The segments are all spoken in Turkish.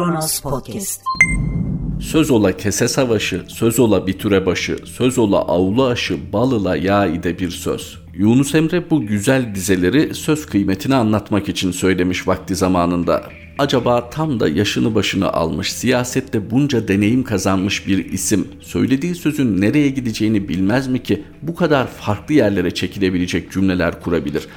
Kronos Podcast. Söz ola kese savaşı, söz ola bitüre başı, söz ola avlu aşı, balıla yağ ide bir söz. Yunus Emre bu güzel dizeleri söz kıymetini anlatmak için söylemiş vakti zamanında. Acaba tam da yaşını başını almış, siyasette bunca deneyim kazanmış bir isim söylediği sözün nereye gideceğini bilmez mi ki bu kadar farklı yerlere çekilebilecek cümleler kurabilir?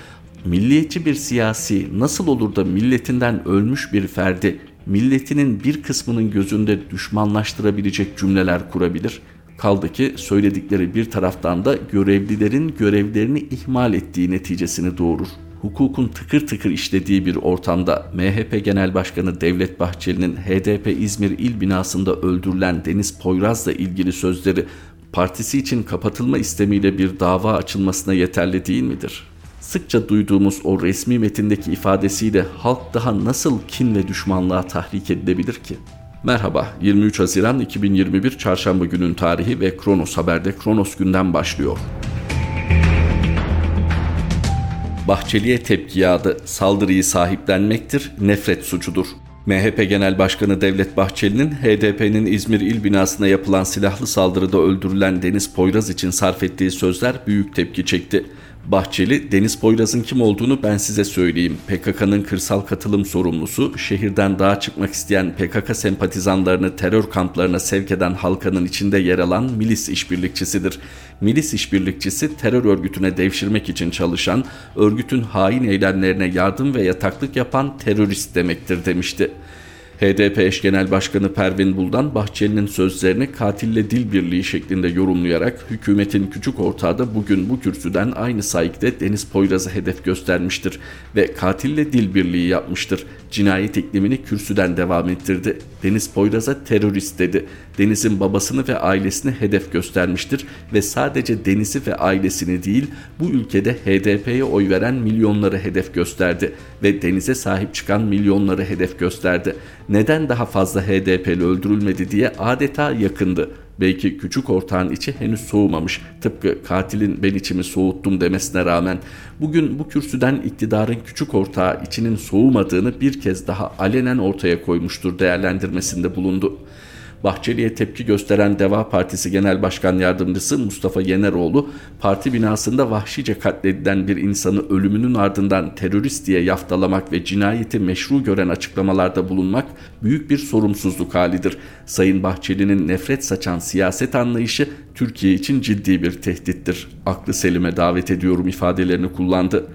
Milliyetçi bir siyasi nasıl olur da milletinden ölmüş bir ferdi milletinin bir kısmının gözünde düşmanlaştırabilecek cümleler kurabilir? Kaldı ki söyledikleri bir taraftan da görevlilerin görevlerini ihmal ettiği neticesini doğurur. Hukukun tıkır tıkır işlediği bir ortamda MHP Genel Başkanı Devlet Bahçeli'nin HDP İzmir İl binasında öldürülen Deniz Poyraz'la ilgili sözleri partisi için kapatılma istemiyle bir dava açılmasına yeterli değil midir? Sıkça duyduğumuz o resmi metindeki ifadesiyle halk daha nasıl kin ve düşmanlığa tahrik edilebilir ki? Merhaba, 23 Haziran 2021 Çarşamba günün tarihi ve Kronos Haber'de Kronos günden başlıyor. Bahçeli'ye tepki yağdı, saldırıyı sahiplenmektir, nefret suçudur. MHP Genel Başkanı Devlet Bahçeli'nin HDP'nin İzmir İl binasına yapılan silahlı saldırıda öldürülen Deniz Poyraz için sarf ettiği sözler büyük tepki çekti. Bahçeli, Deniz Poyraz'ın kim olduğunu ben size söyleyeyim. PKK'nın kırsal katılım sorumlusu, şehirden dağa çıkmak isteyen PKK sempatizanlarını terör kamplarına sevk eden halkanın içinde yer alan milis işbirlikçisidir. Milis işbirlikçisi terör örgütüne devşirmek için çalışan, örgütün hain eylemlerine yardım ve yataklık yapan terörist demektir demişti. HDP eş genel başkanı Pervin Buldan Bahçeli'nin sözlerini katille dil birliği şeklinde yorumlayarak hükümetin küçük ortağı da bugün bu kürsüden aynı saygıda Deniz Poyraz'ı hedef göstermiştir ve katille dil birliği yapmıştır. Cinayet iklimini kürsüden devam ettirdi. Deniz Poyraz'a terörist dedi. Deniz'in babasını ve ailesini hedef göstermiştir ve sadece Deniz'i ve ailesini değil bu ülkede HDP'ye oy veren milyonları hedef gösterdi ve Deniz'e sahip çıkan milyonları hedef gösterdi neden daha fazla HDP'li öldürülmedi diye adeta yakındı. Belki küçük ortağın içi henüz soğumamış. Tıpkı katilin ben içimi soğuttum demesine rağmen bugün bu kürsüden iktidarın küçük ortağı içinin soğumadığını bir kez daha alenen ortaya koymuştur değerlendirmesinde bulundu. Bahçeli'ye tepki gösteren Deva Partisi Genel Başkan Yardımcısı Mustafa Yeneroğlu, parti binasında vahşice katledilen bir insanı ölümünün ardından terörist diye yaftalamak ve cinayeti meşru gören açıklamalarda bulunmak büyük bir sorumsuzluk halidir. Sayın Bahçeli'nin nefret saçan siyaset anlayışı Türkiye için ciddi bir tehdittir. Aklı selime davet ediyorum ifadelerini kullandı.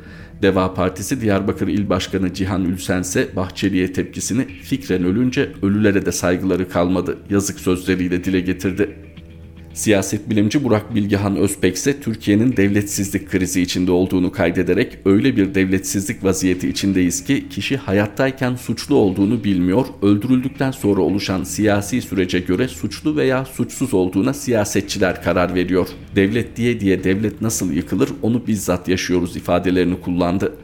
Deva Partisi Diyarbakır İl Başkanı Cihan Ülsen ise Bahçeli'ye tepkisini fikren ölünce ölülere de saygıları kalmadı yazık sözleriyle dile getirdi. Siyaset bilimci Burak Bilgehan Özpek ise Türkiye'nin devletsizlik krizi içinde olduğunu kaydederek öyle bir devletsizlik vaziyeti içindeyiz ki kişi hayattayken suçlu olduğunu bilmiyor, öldürüldükten sonra oluşan siyasi sürece göre suçlu veya suçsuz olduğuna siyasetçiler karar veriyor. Devlet diye diye devlet nasıl yıkılır onu bizzat yaşıyoruz ifadelerini kullandı.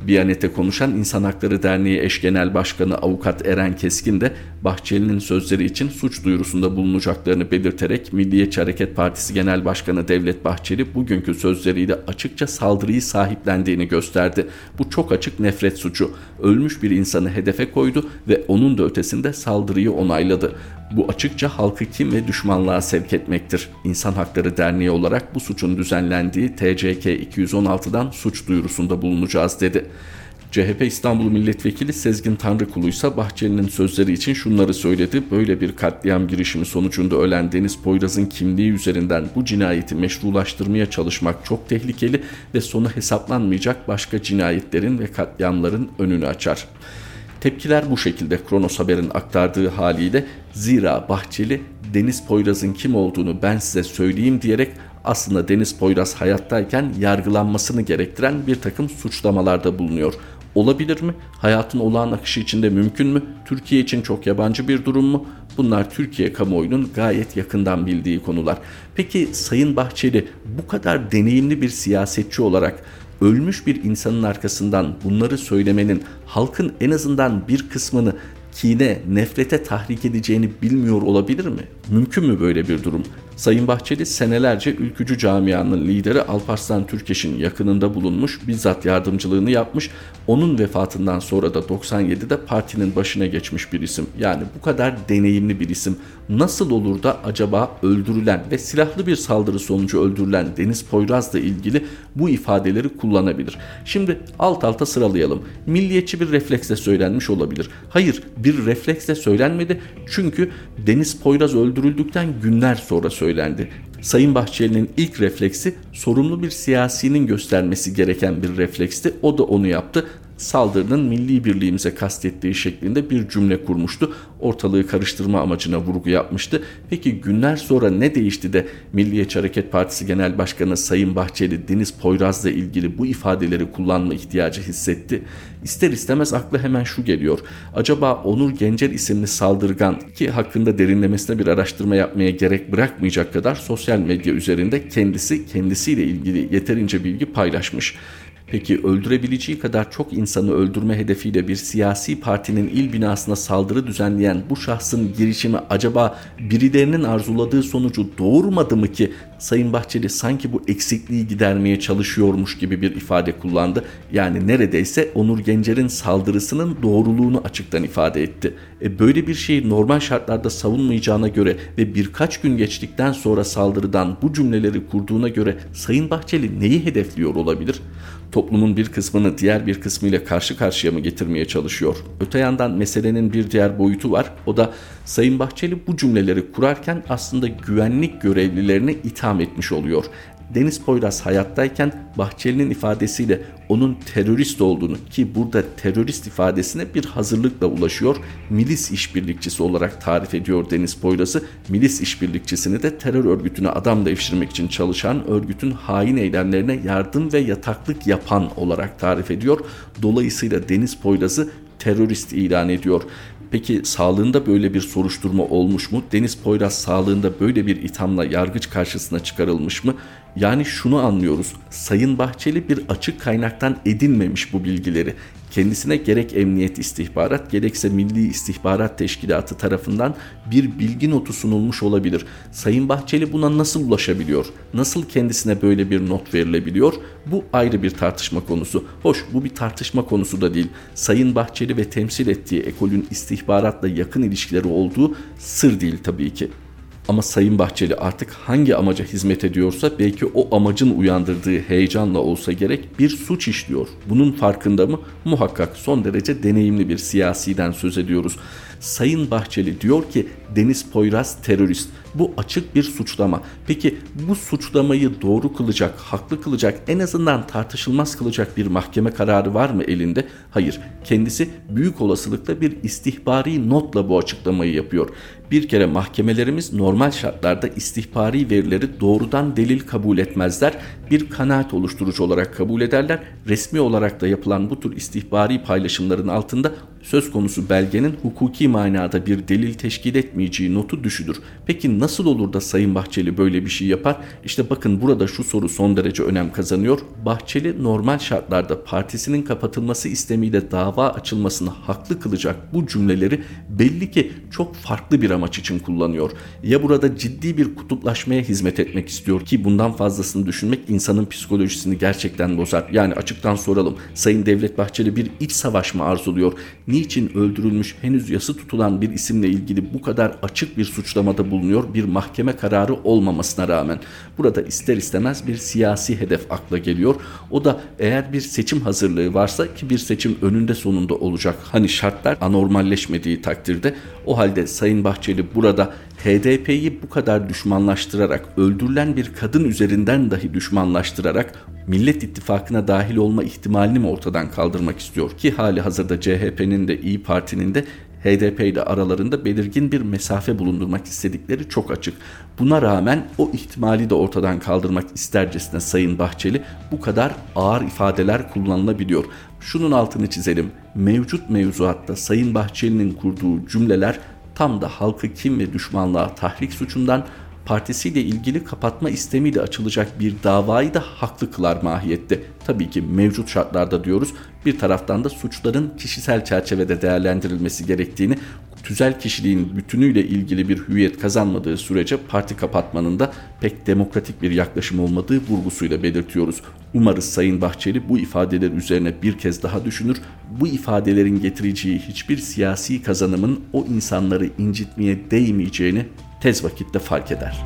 Biyanet'e konuşan İnsan Hakları Derneği eş genel başkanı avukat Eren Keskin de Bahçeli'nin sözleri için suç duyurusunda bulunacaklarını belirterek Milliyetçi Hareket Partisi Genel Başkanı Devlet Bahçeli bugünkü sözleriyle açıkça saldırıyı sahiplendiğini gösterdi. Bu çok açık nefret suçu. Ölmüş bir insanı hedefe koydu ve onun da ötesinde saldırıyı onayladı. Bu açıkça halkı kim ve düşmanlığa sevk etmektir. İnsan Hakları Derneği olarak bu suçun düzenlendiği TCK 216'dan suç duyurusunda bulunacağız dedi. CHP İstanbul Milletvekili Sezgin Tanrıkulu ise Bahçeli'nin sözleri için şunları söyledi. Böyle bir katliam girişimi sonucunda ölen Deniz Poyraz'ın kimliği üzerinden bu cinayeti meşrulaştırmaya çalışmak çok tehlikeli ve sonu hesaplanmayacak başka cinayetlerin ve katliamların önünü açar. Tepkiler bu şekilde Kronos Haber'in aktardığı haliyle zira Bahçeli Deniz Poyraz'ın kim olduğunu ben size söyleyeyim diyerek aslında Deniz Poyraz hayattayken yargılanmasını gerektiren bir takım suçlamalarda bulunuyor. Olabilir mi? Hayatın olağan akışı içinde mümkün mü? Türkiye için çok yabancı bir durum mu? Bunlar Türkiye kamuoyunun gayet yakından bildiği konular. Peki Sayın Bahçeli bu kadar deneyimli bir siyasetçi olarak ölmüş bir insanın arkasından bunları söylemenin halkın en azından bir kısmını kine, nefrete tahrik edeceğini bilmiyor olabilir mi? Mümkün mü böyle bir durum? Sayın Bahçeli senelerce ülkücü camianın lideri Alparslan Türkeş'in yakınında bulunmuş, bizzat yardımcılığını yapmış. Onun vefatından sonra da 97'de partinin başına geçmiş bir isim. Yani bu kadar deneyimli bir isim. Nasıl olur da acaba öldürülen ve silahlı bir saldırı sonucu öldürülen Deniz Poyraz'la ilgili bu ifadeleri kullanabilir? Şimdi alt alta sıralayalım. Milliyetçi bir refleksle söylenmiş olabilir. Hayır bir refleksle söylenmedi çünkü Deniz Poyraz öldürüldükten günler sonra söylendi. Sayın Bahçeli'nin ilk refleksi sorumlu bir siyasinin göstermesi gereken bir refleksti. O da onu yaptı saldırının milli birliğimize kastettiği şeklinde bir cümle kurmuştu. Ortalığı karıştırma amacına vurgu yapmıştı. Peki günler sonra ne değişti de Milliyetçi Hareket Partisi Genel Başkanı Sayın Bahçeli Deniz Poyraz'la ilgili bu ifadeleri kullanma ihtiyacı hissetti? İster istemez akla hemen şu geliyor. Acaba Onur Gencer isimli saldırgan ki hakkında derinlemesine bir araştırma yapmaya gerek bırakmayacak kadar sosyal medya üzerinde kendisi kendisiyle ilgili yeterince bilgi paylaşmış. Peki öldürebileceği kadar çok insanı öldürme hedefiyle bir siyasi partinin il binasına saldırı düzenleyen bu şahsın girişimi acaba birilerinin arzuladığı sonucu doğurmadı mı ki Sayın Bahçeli sanki bu eksikliği gidermeye çalışıyormuş gibi bir ifade kullandı. Yani neredeyse Onur Gencer'in saldırısının doğruluğunu açıktan ifade etti. E böyle bir şeyi normal şartlarda savunmayacağına göre ve birkaç gün geçtikten sonra saldırıdan bu cümleleri kurduğuna göre Sayın Bahçeli neyi hedefliyor olabilir? Toplumun bir kısmını diğer bir kısmıyla karşı karşıya mı getirmeye çalışıyor? Öte yandan meselenin bir diğer boyutu var. O da Sayın Bahçeli bu cümleleri kurarken aslında güvenlik görevlilerini itham etmiş oluyor. Deniz Poyraz hayattayken Bahçeli'nin ifadesiyle onun terörist olduğunu ki burada terörist ifadesine bir hazırlıkla ulaşıyor. Milis işbirlikçisi olarak tarif ediyor Deniz Poyraz'ı. Milis işbirlikçisini de terör örgütüne adam devşirmek için çalışan örgütün hain eylemlerine yardım ve yataklık yapan olarak tarif ediyor. Dolayısıyla Deniz Poyraz'ı terörist ilan ediyor. Peki sağlığında böyle bir soruşturma olmuş mu? Deniz Poyraz sağlığında böyle bir ithamla yargıç karşısına çıkarılmış mı? Yani şunu anlıyoruz. Sayın Bahçeli bir açık kaynaktan edinmemiş bu bilgileri. Kendisine gerek Emniyet İstihbarat gerekse Milli İstihbarat Teşkilatı tarafından bir bilgi notu sunulmuş olabilir. Sayın Bahçeli buna nasıl ulaşabiliyor? Nasıl kendisine böyle bir not verilebiliyor? Bu ayrı bir tartışma konusu. Hoş bu bir tartışma konusu da değil. Sayın Bahçeli ve temsil ettiği ekolün istihbaratla yakın ilişkileri olduğu sır değil tabii ki. Ama Sayın Bahçeli artık hangi amaca hizmet ediyorsa belki o amacın uyandırdığı heyecanla olsa gerek bir suç işliyor. Bunun farkında mı? Muhakkak son derece deneyimli bir siyasiden söz ediyoruz. Sayın Bahçeli diyor ki Deniz Poyraz terörist. Bu açık bir suçlama. Peki bu suçlamayı doğru kılacak, haklı kılacak, en azından tartışılmaz kılacak bir mahkeme kararı var mı elinde? Hayır. Kendisi büyük olasılıkla bir istihbari notla bu açıklamayı yapıyor. Bir kere mahkemelerimiz normal şartlarda istihbari verileri doğrudan delil kabul etmezler. Bir kanaat oluşturucu olarak kabul ederler. Resmi olarak da yapılan bu tür istihbari paylaşımların altında söz konusu belgenin hukuki manada bir delil teşkil etmeyeceği notu düşülür. Peki nasıl olur da Sayın Bahçeli böyle bir şey yapar? İşte bakın burada şu soru son derece önem kazanıyor. Bahçeli normal şartlarda partisinin kapatılması istemiyle dava açılmasını haklı kılacak bu cümleleri belli ki çok farklı bir amaç için kullanıyor. Ya burada ciddi bir kutuplaşmaya hizmet etmek istiyor ki bundan fazlasını düşünmek insanın psikolojisini gerçekten bozar. Yani açıktan soralım. Sayın Devlet Bahçeli bir iç savaş mı arzuluyor? Niçin öldürülmüş henüz yası tutulan bir isimle ilgili bu kadar açık bir suçlamada bulunuyor bir mahkeme kararı olmamasına rağmen? Burada ister istemez bir siyasi hedef akla geliyor. O da eğer bir seçim hazırlığı varsa ki bir seçim önünde sonunda olacak. Hani şartlar anormalleşmediği takdirde o halde Sayın Bahçeli burada HDP'yi bu kadar düşmanlaştırarak, öldürülen bir kadın üzerinden dahi düşmanlaştırarak Millet İttifakı'na dahil olma ihtimalini mi ortadan kaldırmak istiyor ki hali hazırda CHP'nin de İyi Parti'nin de HDP ile aralarında belirgin bir mesafe bulundurmak istedikleri çok açık. Buna rağmen o ihtimali de ortadan kaldırmak istercesine Sayın Bahçeli bu kadar ağır ifadeler kullanılabiliyor. Şunun altını çizelim. Mevcut mevzuatta Sayın Bahçeli'nin kurduğu cümleler tam da halkı kim ve düşmanlığa tahrik suçundan partisiyle ilgili kapatma istemiyle açılacak bir davayı da haklı kılar mahiyette. Tabii ki mevcut şartlarda diyoruz. Bir taraftan da suçların kişisel çerçevede değerlendirilmesi gerektiğini, tüzel kişiliğin bütünüyle ilgili bir hüviyet kazanmadığı sürece parti kapatmanın da pek demokratik bir yaklaşım olmadığı vurgusuyla belirtiyoruz. Umarız Sayın Bahçeli bu ifadeler üzerine bir kez daha düşünür. Bu ifadelerin getireceği hiçbir siyasi kazanımın o insanları incitmeye değmeyeceğini tez vakitte fark eder.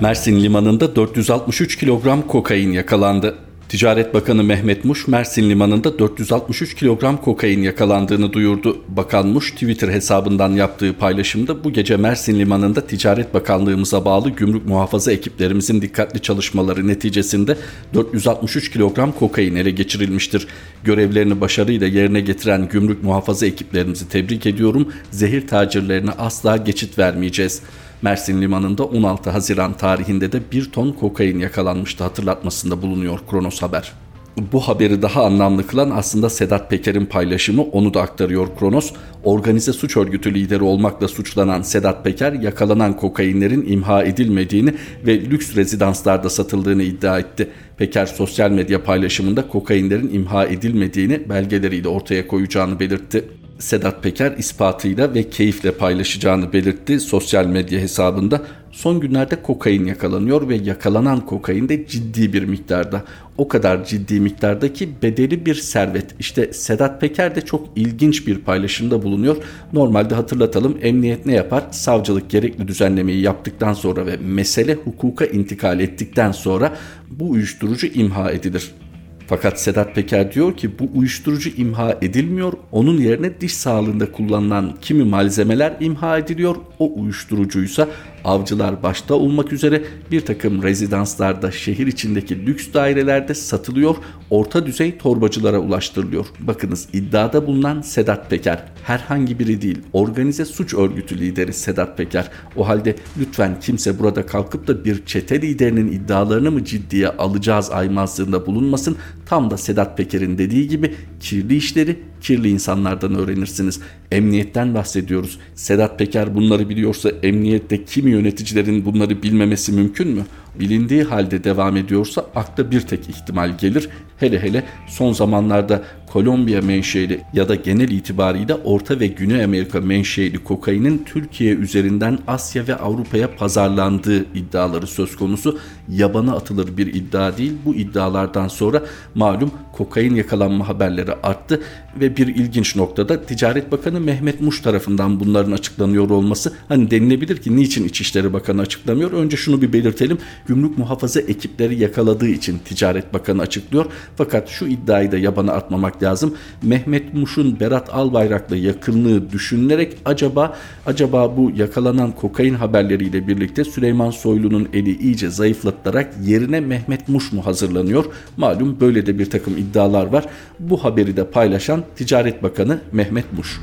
Mersin limanında 463 kilogram kokain yakalandı. Ticaret Bakanı Mehmet Muş, Mersin Limanı'nda 463 kilogram kokain yakalandığını duyurdu. Bakan Muş, Twitter hesabından yaptığı paylaşımda bu gece Mersin Limanı'nda Ticaret Bakanlığımıza bağlı gümrük muhafaza ekiplerimizin dikkatli çalışmaları neticesinde 463 kilogram kokain ele geçirilmiştir. Görevlerini başarıyla yerine getiren gümrük muhafaza ekiplerimizi tebrik ediyorum. Zehir tacirlerine asla geçit vermeyeceğiz.'' Mersin Limanı'nda 16 Haziran tarihinde de 1 ton kokain yakalanmıştı hatırlatmasında bulunuyor Kronos Haber. Bu haberi daha anlamlı kılan aslında Sedat Peker'in paylaşımı onu da aktarıyor Kronos. Organize suç örgütü lideri olmakla suçlanan Sedat Peker yakalanan kokainlerin imha edilmediğini ve lüks rezidanslarda satıldığını iddia etti. Peker sosyal medya paylaşımında kokainlerin imha edilmediğini belgeleriyle ortaya koyacağını belirtti. Sedat Peker ispatıyla ve keyifle paylaşacağını belirtti sosyal medya hesabında. Son günlerde kokain yakalanıyor ve yakalanan kokain de ciddi bir miktarda. O kadar ciddi miktarda ki bedeli bir servet. İşte Sedat Peker de çok ilginç bir paylaşımda bulunuyor. Normalde hatırlatalım emniyet ne yapar? Savcılık gerekli düzenlemeyi yaptıktan sonra ve mesele hukuka intikal ettikten sonra bu uyuşturucu imha edilir. Fakat Sedat Peker diyor ki bu uyuşturucu imha edilmiyor. Onun yerine diş sağlığında kullanılan kimi malzemeler imha ediliyor. O uyuşturucuysa avcılar başta olmak üzere bir takım rezidanslarda şehir içindeki lüks dairelerde satılıyor, orta düzey torbacılara ulaştırılıyor. Bakınız iddiada bulunan Sedat Peker herhangi biri değil, organize suç örgütü lideri Sedat Peker. O halde lütfen kimse burada kalkıp da bir çete liderinin iddialarını mı ciddiye alacağız aymazlığında bulunmasın. Tam da Sedat Peker'in dediği gibi kirli işleri kirli insanlardan öğrenirsiniz. Emniyetten bahsediyoruz. Sedat Peker bunları biliyorsa emniyette kimi yöneticilerin bunları bilmemesi mümkün mü? Bilindiği halde devam ediyorsa akla bir tek ihtimal gelir. Hele hele son zamanlarda Kolombiya menşeli ya da genel itibariyle Orta ve Güney Amerika menşeli kokainin Türkiye üzerinden Asya ve Avrupa'ya pazarlandığı iddiaları söz konusu. Yabana atılır bir iddia değil. Bu iddialardan sonra malum kokain yakalanma haberleri arttı ve bir ilginç noktada Ticaret Bakanı Mehmet Muş tarafından bunların açıklanıyor olması hani denilebilir ki niçin İçişleri Bakanı açıklamıyor? Önce şunu bir belirtelim. Gümrük muhafaza ekipleri yakaladığı için Ticaret Bakanı açıklıyor. Fakat şu iddiayı da yabana atmamak lazım. Mehmet Muş'un Berat Albayrak'la yakınlığı düşünülerek acaba acaba bu yakalanan kokain haberleriyle birlikte Süleyman Soylu'nun eli iyice zayıflatılarak yerine Mehmet Muş mu hazırlanıyor? Malum böyle de bir takım iddialar var. Bu haberi de paylaşan Ticaret Bakanı Mehmet Muş.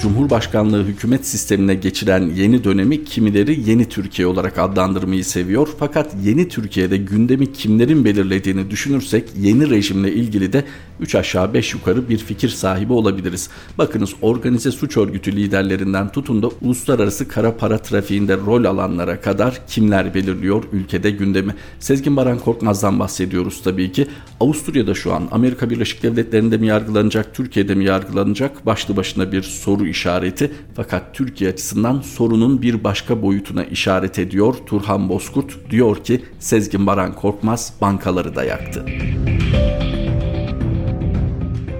Cumhurbaşkanlığı hükümet sistemine geçiren yeni dönemi kimileri yeni Türkiye olarak adlandırmayı seviyor. Fakat yeni Türkiye'de gündemi kimlerin belirlediğini düşünürsek yeni rejimle ilgili de 3 aşağı 5 yukarı bir fikir sahibi olabiliriz. Bakınız organize suç örgütü liderlerinden tutun da uluslararası kara para trafiğinde rol alanlara kadar kimler belirliyor ülkede gündemi. Sezgin Baran Korkmaz'dan bahsediyoruz tabii ki. Avusturya'da şu an Amerika Birleşik Devletleri'nde mi yargılanacak, Türkiye'de mi yargılanacak başlı başına bir soru işareti. Fakat Türkiye açısından sorunun bir başka boyutuna işaret ediyor Turhan Bozkurt. Diyor ki Sezgin Baran Korkmaz bankaları da yaktı.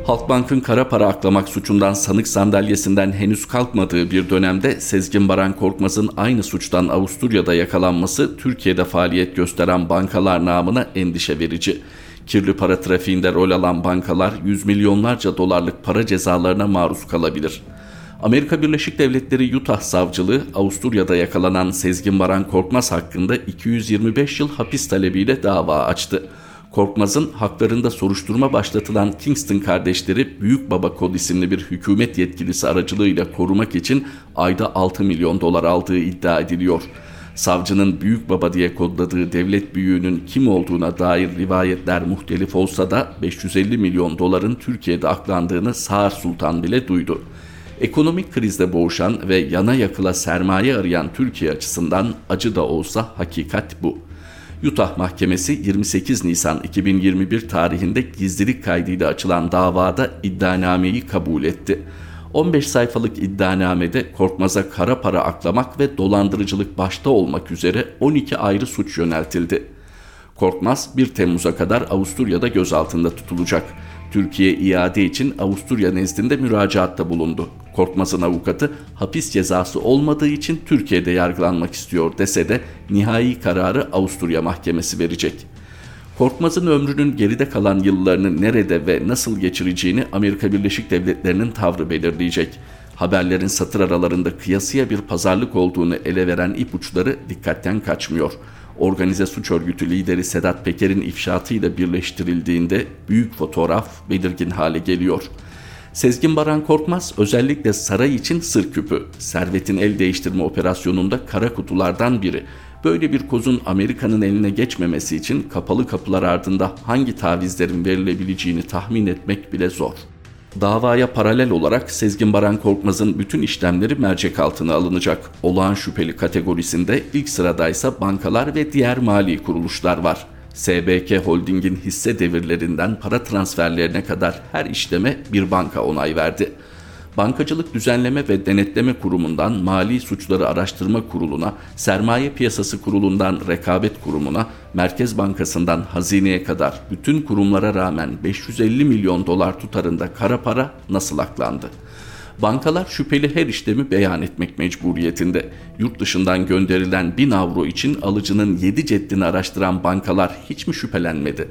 Halkbank'ın kara para aklamak suçundan sanık sandalyesinden henüz kalkmadığı bir dönemde Sezgin Baran Korkmaz'ın aynı suçtan Avusturya'da yakalanması Türkiye'de faaliyet gösteren bankalar namına endişe verici. Kirli para trafiğinde rol alan bankalar yüz milyonlarca dolarlık para cezalarına maruz kalabilir. Amerika Birleşik Devletleri Utah Savcılığı Avusturya'da yakalanan Sezgin Baran Korkmaz hakkında 225 yıl hapis talebiyle dava açtı. Korkmaz'ın haklarında soruşturma başlatılan Kingston kardeşleri Büyük Baba Kod isimli bir hükümet yetkilisi aracılığıyla korumak için ayda 6 milyon dolar aldığı iddia ediliyor. Savcının Büyük Baba diye kodladığı devlet büyüğünün kim olduğuna dair rivayetler muhtelif olsa da 550 milyon doların Türkiye'de aklandığını Sağır Sultan bile duydu. Ekonomik krizde boğuşan ve yana yakıla sermaye arayan Türkiye açısından acı da olsa hakikat bu. Utah Mahkemesi 28 Nisan 2021 tarihinde gizlilik kaydıyla açılan davada iddianameyi kabul etti. 15 sayfalık iddianamede Korkmaz'a kara para aklamak ve dolandırıcılık başta olmak üzere 12 ayrı suç yöneltildi. Korkmaz 1 Temmuz'a kadar Avusturya'da gözaltında tutulacak. Türkiye iade için Avusturya nezdinde müracaatta bulundu. Korkmaz'ın avukatı hapis cezası olmadığı için Türkiye'de yargılanmak istiyor dese de nihai kararı Avusturya Mahkemesi verecek. Korkmaz'ın ömrünün geride kalan yıllarını nerede ve nasıl geçireceğini Amerika Birleşik Devletleri'nin tavrı belirleyecek. Haberlerin satır aralarında kıyasıya bir pazarlık olduğunu ele veren ipuçları dikkatten kaçmıyor. Organize suç örgütü lideri Sedat Peker'in ifşaatıyla birleştirildiğinde büyük fotoğraf belirgin hale geliyor.'' Sezgin Baran Korkmaz özellikle saray için sır küpü, servetin el değiştirme operasyonunda kara kutulardan biri. Böyle bir kozun Amerika'nın eline geçmemesi için kapalı kapılar ardında hangi tavizlerin verilebileceğini tahmin etmek bile zor. Davaya paralel olarak Sezgin Baran Korkmaz'ın bütün işlemleri mercek altına alınacak. Olağan şüpheli kategorisinde ilk sıradaysa bankalar ve diğer mali kuruluşlar var.'' SBK Holding'in hisse devirlerinden para transferlerine kadar her işleme bir banka onay verdi. Bankacılık Düzenleme ve Denetleme Kurumu'ndan Mali Suçları Araştırma Kurulu'na, Sermaye Piyasası Kurulu'ndan Rekabet Kurumu'na, Merkez Bankası'ndan Hazine'ye kadar bütün kurumlara rağmen 550 milyon dolar tutarında kara para nasıl aklandı? Bankalar şüpheli her işlemi beyan etmek mecburiyetinde. Yurt dışından gönderilen 1000 avro için alıcının 7 ceddini araştıran bankalar hiç mi şüphelenmedi?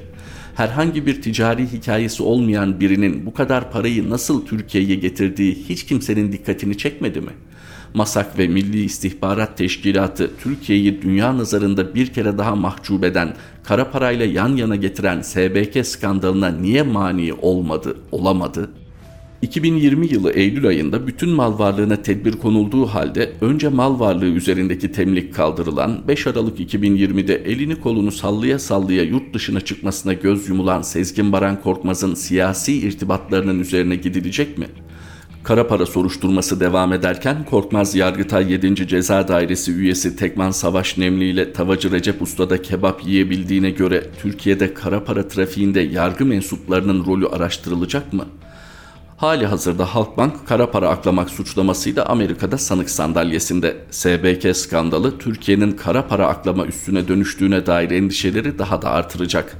Herhangi bir ticari hikayesi olmayan birinin bu kadar parayı nasıl Türkiye'ye getirdiği hiç kimsenin dikkatini çekmedi mi? Masak ve Milli İstihbarat Teşkilatı Türkiye'yi dünya nazarında bir kere daha mahcup eden, kara parayla yan yana getiren SBK skandalına niye mani olmadı, olamadı?'' 2020 yılı Eylül ayında bütün mal varlığına tedbir konulduğu halde önce mal varlığı üzerindeki temlik kaldırılan 5 Aralık 2020'de elini kolunu sallaya sallaya yurt dışına çıkmasına göz yumulan Sezgin Baran Korkmaz'ın siyasi irtibatlarının üzerine gidilecek mi? Kara para soruşturması devam ederken Korkmaz Yargıtay 7. Ceza Dairesi üyesi Tekman Savaş Nemli ile Tavacı Recep Usta'da kebap yiyebildiğine göre Türkiye'de kara para trafiğinde yargı mensuplarının rolü araştırılacak mı?'' Hali hazırda Halkbank kara para aklamak suçlamasıyla Amerika'da sanık sandalyesinde. SBK skandalı Türkiye'nin kara para aklama üstüne dönüştüğüne dair endişeleri daha da artıracak.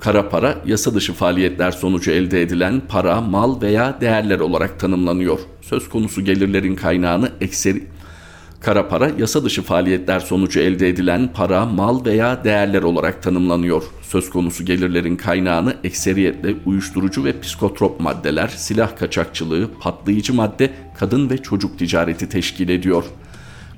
Kara para yasa dışı faaliyetler sonucu elde edilen para, mal veya değerler olarak tanımlanıyor. Söz konusu gelirlerin kaynağını ekseri Kara para yasa dışı faaliyetler sonucu elde edilen para, mal veya değerler olarak tanımlanıyor. Söz konusu gelirlerin kaynağını ekseriyetle uyuşturucu ve psikotrop maddeler, silah kaçakçılığı, patlayıcı madde, kadın ve çocuk ticareti teşkil ediyor.''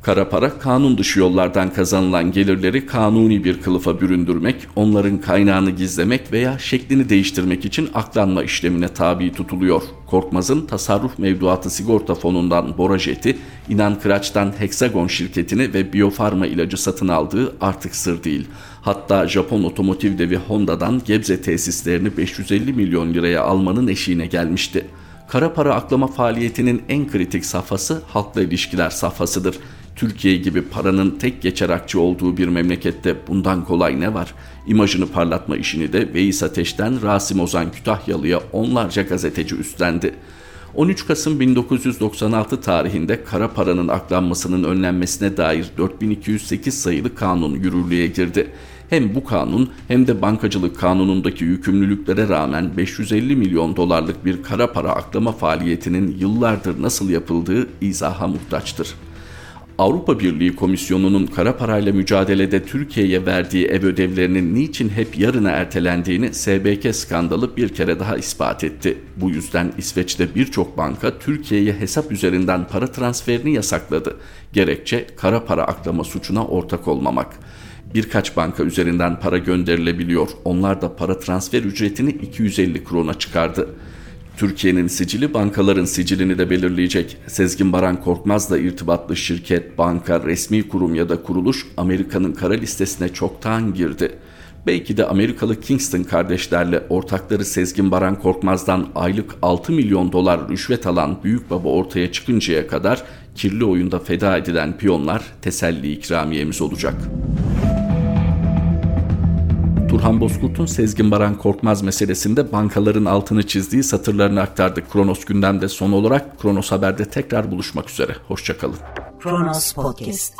Kara para kanun dışı yollardan kazanılan gelirleri kanuni bir kılıfa büründürmek, onların kaynağını gizlemek veya şeklini değiştirmek için aklanma işlemine tabi tutuluyor. Korkmaz'ın tasarruf mevduatı sigorta fonundan Borajeti, İnan Kıraç'tan Hexagon şirketini ve biyofarma ilacı satın aldığı artık sır değil. Hatta Japon otomotiv devi Honda'dan Gebze tesislerini 550 milyon liraya almanın eşiğine gelmişti. Kara para aklama faaliyetinin en kritik safhası halkla ilişkiler safhasıdır. Türkiye gibi paranın tek geçer akçe olduğu bir memlekette bundan kolay ne var? İmajını parlatma işini de Veys Ateş'ten Rasim Ozan Kütahyalı'ya onlarca gazeteci üstlendi. 13 Kasım 1996 tarihinde kara paranın aklanmasının önlenmesine dair 4208 sayılı kanun yürürlüğe girdi. Hem bu kanun hem de bankacılık kanunundaki yükümlülüklere rağmen 550 milyon dolarlık bir kara para aklama faaliyetinin yıllardır nasıl yapıldığı izaha muhtaçtır. Avrupa Birliği Komisyonu'nun kara parayla mücadelede Türkiye'ye verdiği ev ödevlerinin niçin hep yarına ertelendiğini SBK skandalı bir kere daha ispat etti. Bu yüzden İsveç'te birçok banka Türkiye'ye hesap üzerinden para transferini yasakladı. Gerekçe kara para aklama suçuna ortak olmamak. Birkaç banka üzerinden para gönderilebiliyor. Onlar da para transfer ücretini 250 krona çıkardı. Türkiye'nin sicili bankaların sicilini de belirleyecek. Sezgin Baran Korkmaz'la irtibatlı şirket, banka, resmi kurum ya da kuruluş Amerika'nın kara listesine çoktan girdi. Belki de Amerikalı Kingston kardeşlerle ortakları Sezgin Baran Korkmaz'dan aylık 6 milyon dolar rüşvet alan büyük baba ortaya çıkıncaya kadar kirli oyunda feda edilen piyonlar teselli ikramiyemiz olacak. Turhan Bozkurt'un Sezgin Baran Korkmaz meselesinde bankaların altını çizdiği satırlarını aktardık. Kronos gündemde son olarak Kronos Haber'de tekrar buluşmak üzere. Hoşçakalın. Kronos Podcast